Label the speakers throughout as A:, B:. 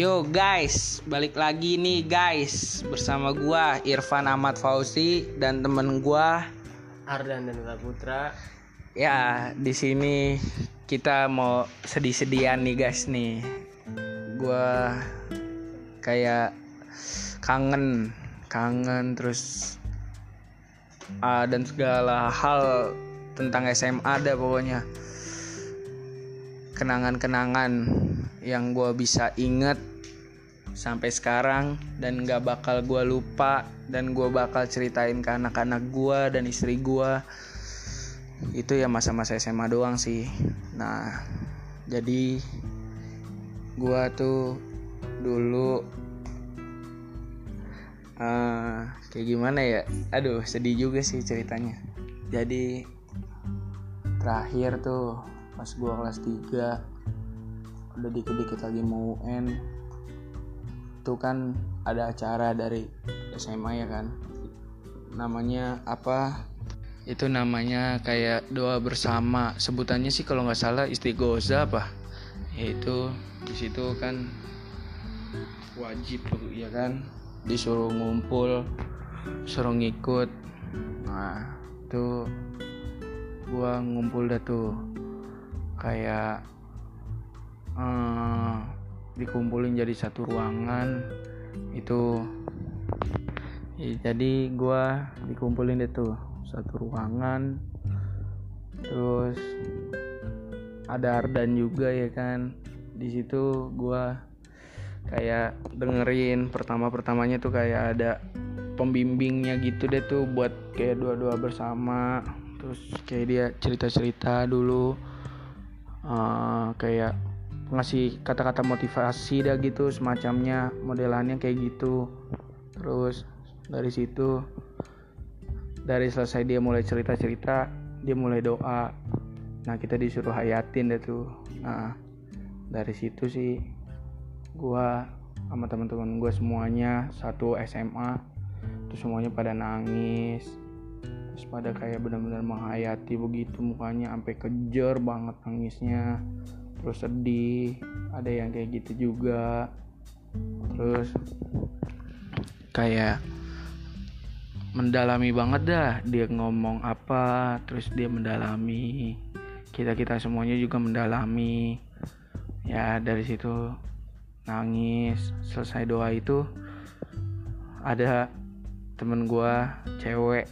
A: Yo guys, balik lagi nih guys bersama gua Irfan Ahmad Fauzi dan temen gua
B: Ardan dan Putra.
A: ya di sini kita mau sedih-sedihan nih guys nih. Gua kayak kangen, kangen terus ah, dan segala hal tentang SMA ada pokoknya kenangan-kenangan yang gue bisa inget sampai sekarang dan gak bakal gue lupa dan gue bakal ceritain ke anak-anak gue dan istri gue itu ya masa-masa SMA doang sih. Nah jadi gue tuh dulu eh, kayak gimana ya? Aduh sedih juga sih ceritanya. Jadi terakhir tuh pas gue kelas 3 udah dikit-dikit lagi mau UN itu kan ada acara dari SMA ya kan. Namanya apa? Itu namanya kayak doa bersama. Sebutannya sih kalau nggak salah istighosa apa? Yaitu di situ kan wajib ya kan? Disuruh ngumpul suruh ngikut. Nah itu gua ngumpul dah tuh. Kayak eh, dikumpulin jadi satu ruangan itu. Jadi gua dikumpulin tuh satu ruangan. Terus ada Ardan juga ya kan. Di situ gua kayak dengerin pertama pertamanya tuh kayak ada pembimbingnya gitu deh tuh buat kayak dua-dua bersama. Terus kayak dia cerita-cerita dulu eh, kayak ngasih kata-kata motivasi dah gitu semacamnya modelannya kayak gitu. Terus dari situ dari selesai dia mulai cerita-cerita dia mulai doa. Nah kita disuruh hayatin deh tuh. Nah dari situ sih gua sama teman-teman gue semuanya satu SMA itu semuanya pada nangis. Terus pada kayak benar-benar menghayati begitu mukanya sampai kejer banget nangisnya terus sedih ada yang kayak gitu juga. Terus kayak mendalami banget dah dia ngomong apa terus dia mendalami kita kita semuanya juga mendalami. Ya dari situ nangis selesai doa itu ada temen gua cewek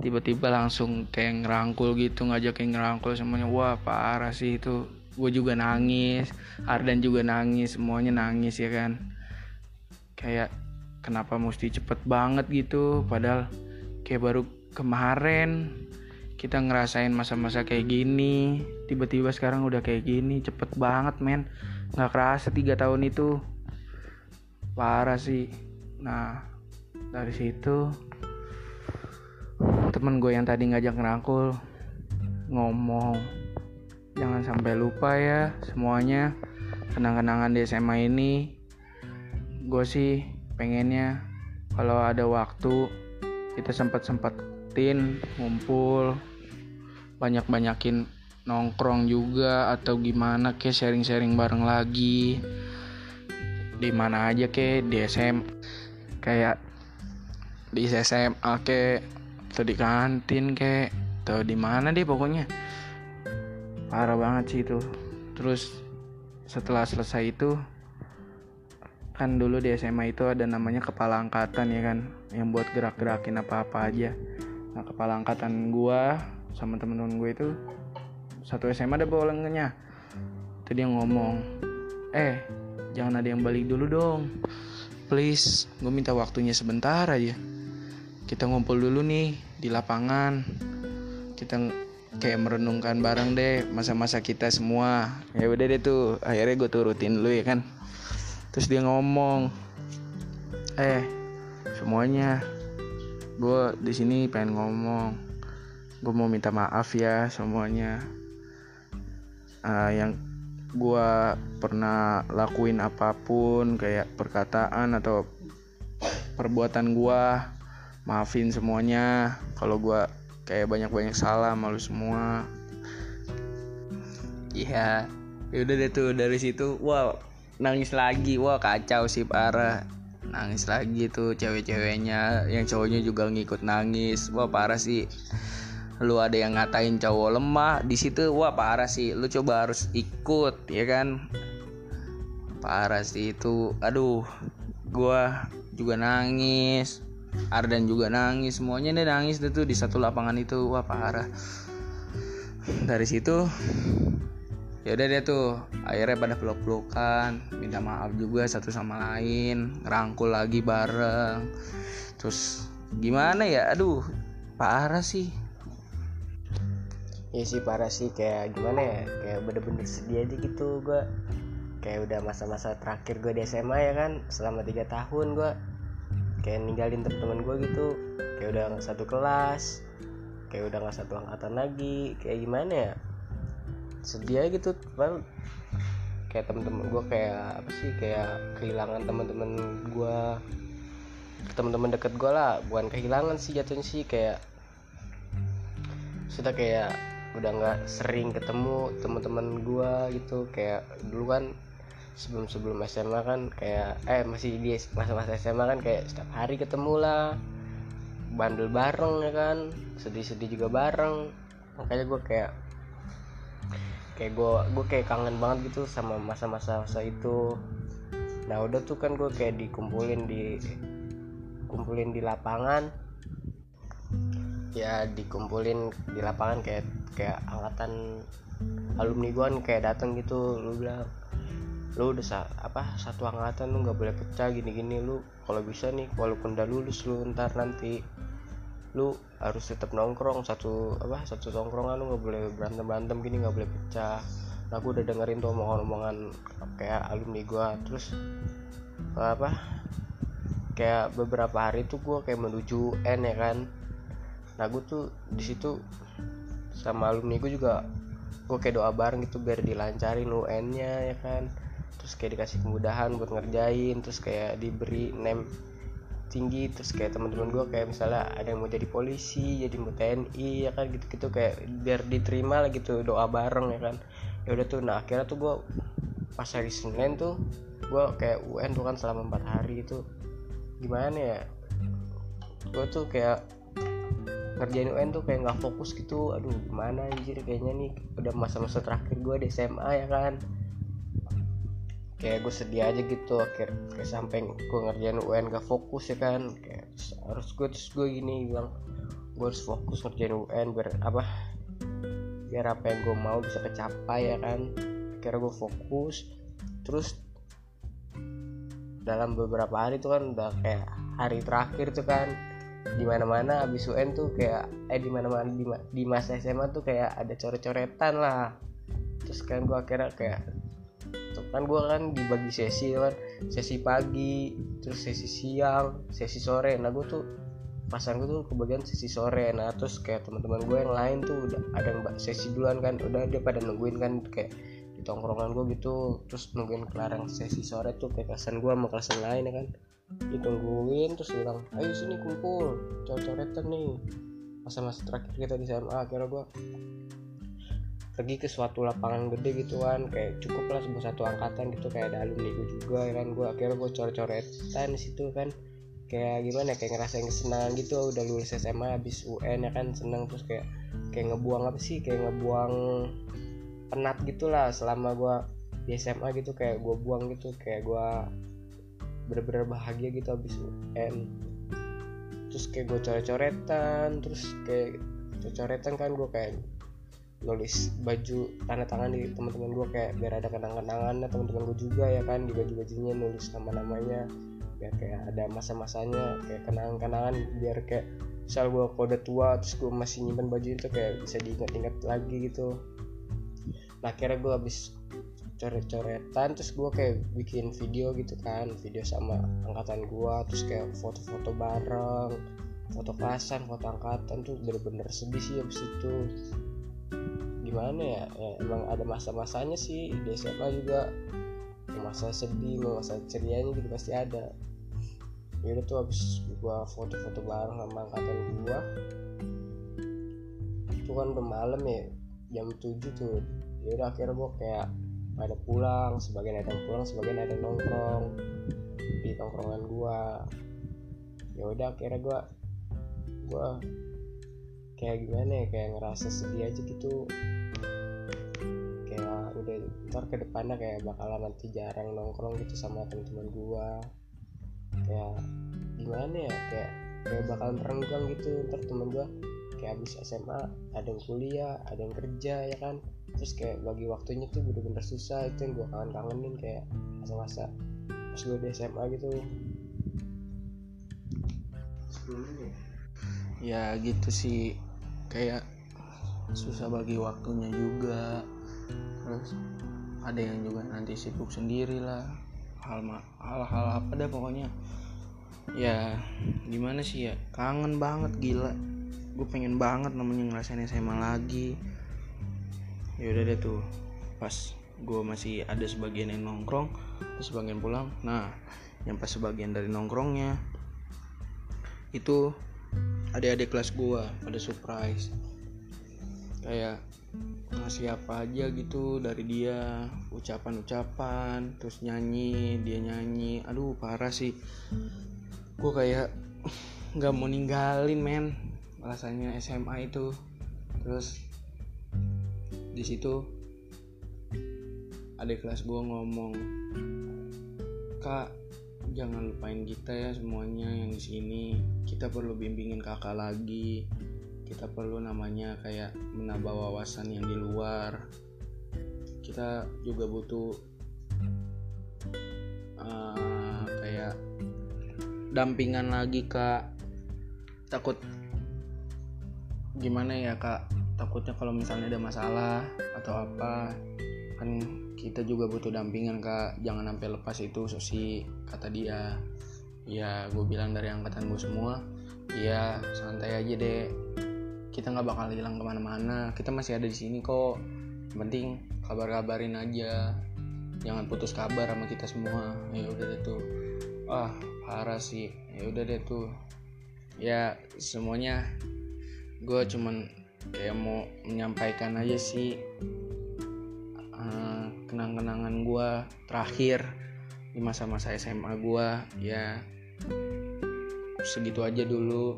A: tiba-tiba langsung kayak ngerangkul gitu ngajakin ngerangkul semuanya. Wah parah sih itu gue juga nangis Ardan juga nangis semuanya nangis ya kan? Kayak kenapa mesti cepet banget gitu? Padahal kayak baru kemarin kita ngerasain masa-masa kayak gini tiba-tiba sekarang udah kayak gini cepet banget men. Nggak kerasa tiga tahun itu. Parah sih. Nah dari situ temen gue yang tadi ngajak ngerangkul ngomong jangan sampai lupa ya semuanya. Kenang-kenangan di SMA ini gue sih pengennya kalau ada waktu kita sempat sempetin ngumpul banyak-banyakin nongkrong juga atau gimana ke sharing-sharing bareng lagi. Di mana aja ke? Di SM kayak di SMA ke atau di kantin ke atau di mana deh pokoknya parah banget sih itu. Terus setelah selesai itu kan dulu di SMA itu ada namanya kepala angkatan ya kan yang buat gerak-gerakin apa-apa aja. Nah kepala angkatan gua sama temen-temen gue itu satu SMA ada bolengnya itu dia ngomong eh jangan ada yang balik dulu dong. Please gue minta waktunya sebentar aja. Kita ngumpul dulu nih di lapangan. Kita kayak merenungkan bareng deh masa-masa kita semua. Ya udah deh tuh akhirnya gue turutin lu ya kan. Terus dia ngomong eh semuanya gue di sini pengen ngomong. Gue mau minta maaf ya semuanya. Ah, yang gue pernah lakuin apa pun kayak perkataan atau perbuatan gue maafin semuanya. Kalau gue kayak banyak-banyak salah malu semua. Iya. Ya udah deh tuh dari situ wow nangis lagi. Wah kacau sih parah. Nangis lagi tuh cewek-ceweknya. Yang cowoknya juga ngikut nangis. Wah parah sih. Lu ada yang ngatain cowok lemah. Di situ wah parah sih. Lu coba harus ikut ya kan? Parah sih itu. Aduh gua juga nangis Ardan juga nangis semuanya deh nangis tuh di satu lapangan itu. Wah parah. Dari situ ya udah deh tuh akhirnya pada peluk-pelukan minta maaf juga satu sama lain ngerangkul lagi bareng. Terus gimana ya? Aduh parah sih.
B: Ya sih parah sih. Kayak gimana ya? Kayak bener-bener sedih aja gitu gue kayak udah masa-masa terakhir gue di SMA ya kan? Selama tiga tahun gue kayak ninggalin temen-temen gue gitu. Kayak udah nggak satu kelas kayak udah nggak satu angkatan lagi. Kayak gimana ya? Sedih aja gitu. Padahal kayak temen-temen gue kayak apa sih? Kayak kehilangan temen-temen gue temen-temen deket gue lah. Bukan kehilangan sih jatuhnya sih kayak sudah kayak udah nggak sering ketemu teman-teman gue gitu. Kayak dulu kan sebelum sebelum SMA kan kayak eh masih di masa-masa SMA kan kayak setiap hari ketemu lah. Bandel bareng ya kan sedih-sedih juga bareng. Makanya gue kayak kayak gue gue kayak kangen banget gitu sama masa-masa masa itu. Nah udah tuh kan gue kayak dikumpulin di kumpulin di lapangan. Ya dikumpulin di lapangan kayak kayak angkatan alumni gue kan kayak datang gitu lu bilang lu udah sa apa satu angkatan lu nggak boleh pecah gini-gini lu kalau bisa nih walaupun udah lulus lu ntar nanti lu harus tetap nongkrong satu apa satu tongkrongan lu nggak boleh berantem berantem gini nggak boleh pecah. Nah gue udah dengerin tuh omongan-omongan kayak alumni gue terus apa kayak beberapa hari tuh gue kayak menuju N ya kan. Nah gue tuh di situ sama alumni gue juga gue kayak doa bareng gitu biar dilancarin UN nya ya kan terus kayak dikasih kemudahan buat ngerjain terus kayak diberi name tinggi terus kayak teman-teman gue kayak misalnya ada yang mau jadi polisi jadi mau TNI ya kan gitu-gitu kayak biar diterima lah gitu doa bareng ya kan. Ya udah tuh nah akhirnya tuh gue pas hari Senin tuh gue kayak UN tuh kan selama empat hari itu. Gimana ya gue tuh kayak ngerjain UN tuh kayak nggak fokus gitu aduh gimana anjir kayaknya nih udah masa-masa terakhir gue di SMA ya kan kayak gue sedih aja gitu akhir kayak sampai gue ngerjain UN gak fokus ya kan kayak harus gue terus gue gini bilang gue harus fokus ngerjain UN biar apa biar apa yang gue mau bisa kecapai ya kan akhirnya gue fokus terus dalam beberapa hari tuh kan udah kayak hari terakhir tuh kan di mana mana abis UN tuh kayak eh di mana mana di, di masa SMA tuh kayak ada coret-coretan lah. Terus kan gue akhirnya kayak kan gue kan dibagi sesi kan. Sesi pagi terus sesi siang sesi sore. Nah gue tuh pasan gue tuh kebagian sesi sore. Nah terus kayak teman-teman gue yang lain tuh udah ada yang sesi duluan kan. Udah dia pada nungguin kan kayak di tongkrongan gue gitu. Terus nungguin kelarang sesi sore tuh kayak kelasan gue sama kelasan lain ya kan. Ditungguin terus bilang ayo sini kumpul coret-coretan nih. Masa-masa terakhir kita di SMA akhirnya gue pergi ke suatu lapangan gede gitu kan kayak cukup lah sebuah satu angkatan gitu kayak ada alumni gue juga ya kan. Gue akhirnya gue coret-coretan di situ kan. Kayak gimana kayak ngerasain kesenangan gitu udah lulus SMA habis UN ya kan seneng. Terus kayak kayak ngebuang apa sih kayak ngebuang penat gitulah selama gue di SMA gitu kayak gue buang gitu kayak gue bener-bener bahagia gitu habis UN terus kayak gue coret-coretan terus kayak coret-coretan kan gue kayak nulis baju tanda tangan di teman-teman gue kayak biar ada kenang-kenangannya teman-teman gue juga ya kan di baju-bajunya nulis nama-namanya biar kayak ada masa-masanya kayak kenang-kenangan biar kayak misal gue kode tua terus gue masih nyimpen baju itu kayak bisa diingat-ingat lagi gitu. Nah akhirnya gue habis coret-coretan terus gue kayak bikin video gitu kan video sama angkatan gue terus kayak foto-foto bareng foto kelasan foto angkatan tuh bener-bener sedih sih abis itu gimana ya, ya emang ada masa-masanya sih di SMA juga. Masa sedih masa cerianya gitu pasti ada. Ya udah tuh abis gua foto-foto bareng sama angkatan gua. Itu kan udah malam ya jam 7 tuh. Ya udah akhirnya gua kayak pada pulang sebagian ada pulang sebagian ada nongkrong di tongkrongan gua. Ya udah akhirnya gua gua kayak gimana ya kayak ngerasa sedih aja gitu udah ntar ke depannya kayak bakalan nanti jarang nongkrong gitu sama teman-teman gua. Kayak gimana ya kayak kayak bakalan renggang gitu ntar temen gua. Kayak habis SMA ada yang kuliah ada yang kerja ya kan? Terus kayak bagi waktunya tuh bener-bener susah itu yang gue kangen-kangenin kayak masa-masa pas gue di SMA gitu.
A: Ya gitu sih kayak susah bagi waktunya juga terus ada yang juga nanti sibuk sendiri lah. Hal hal-hal apa dah pokoknya. Ya gimana sih ya? Kangen banget gila. Gue pengen banget namanya ngerasain SMA lagi. Ya udah deh tuh pas gue masih ada sebagian yang nongkrong terus sebagian pulang. Nah yang pas sebagian dari nongkrongnya itu adik-adik kelas gue pada surprise. Kayak ngasih apa aja gitu dari dia. Ucapan-ucapan terus nyanyi dia nyanyi. Aduh parah sih. Gue kayak nggak mau ninggalin men. Rasanya SMA itu. Terus di situ ada kelas gue ngomong kak jangan lupain kita ya semuanya yang di sini. Kita perlu bimbingin kakak lagi kita perlu namanya kayak menambah wawasan yang di luar. Kita juga butuh uh, kayak dampingan lagi kak. Takut gimana ya kak? Takutnya kalau misalnya ada masalah atau apa kan kita juga butuh dampingan kak. Jangan sampai lepas itu sosi kata dia. Ya gue bilang dari angkatan gue semua ya santai aja deh kita nggak bakal hilang ke mana-mana. Kita masih ada di sini kok. Yang penting kabar-kabarin aja. Jangan putus kabar sama kita semua. Ya udah deh tuh. Ah parah sih. Ya udah deh tuh. Ya semuanya gue cuman kayak mau menyampaikan aja sih uh, kenang-kenangan gue terakhir di masa-masa SMA gue ya segitu aja dulu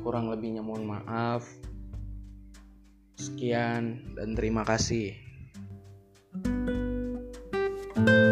A: kurang lebihnya mohon maaf. Sekian dan terima kasih. thank you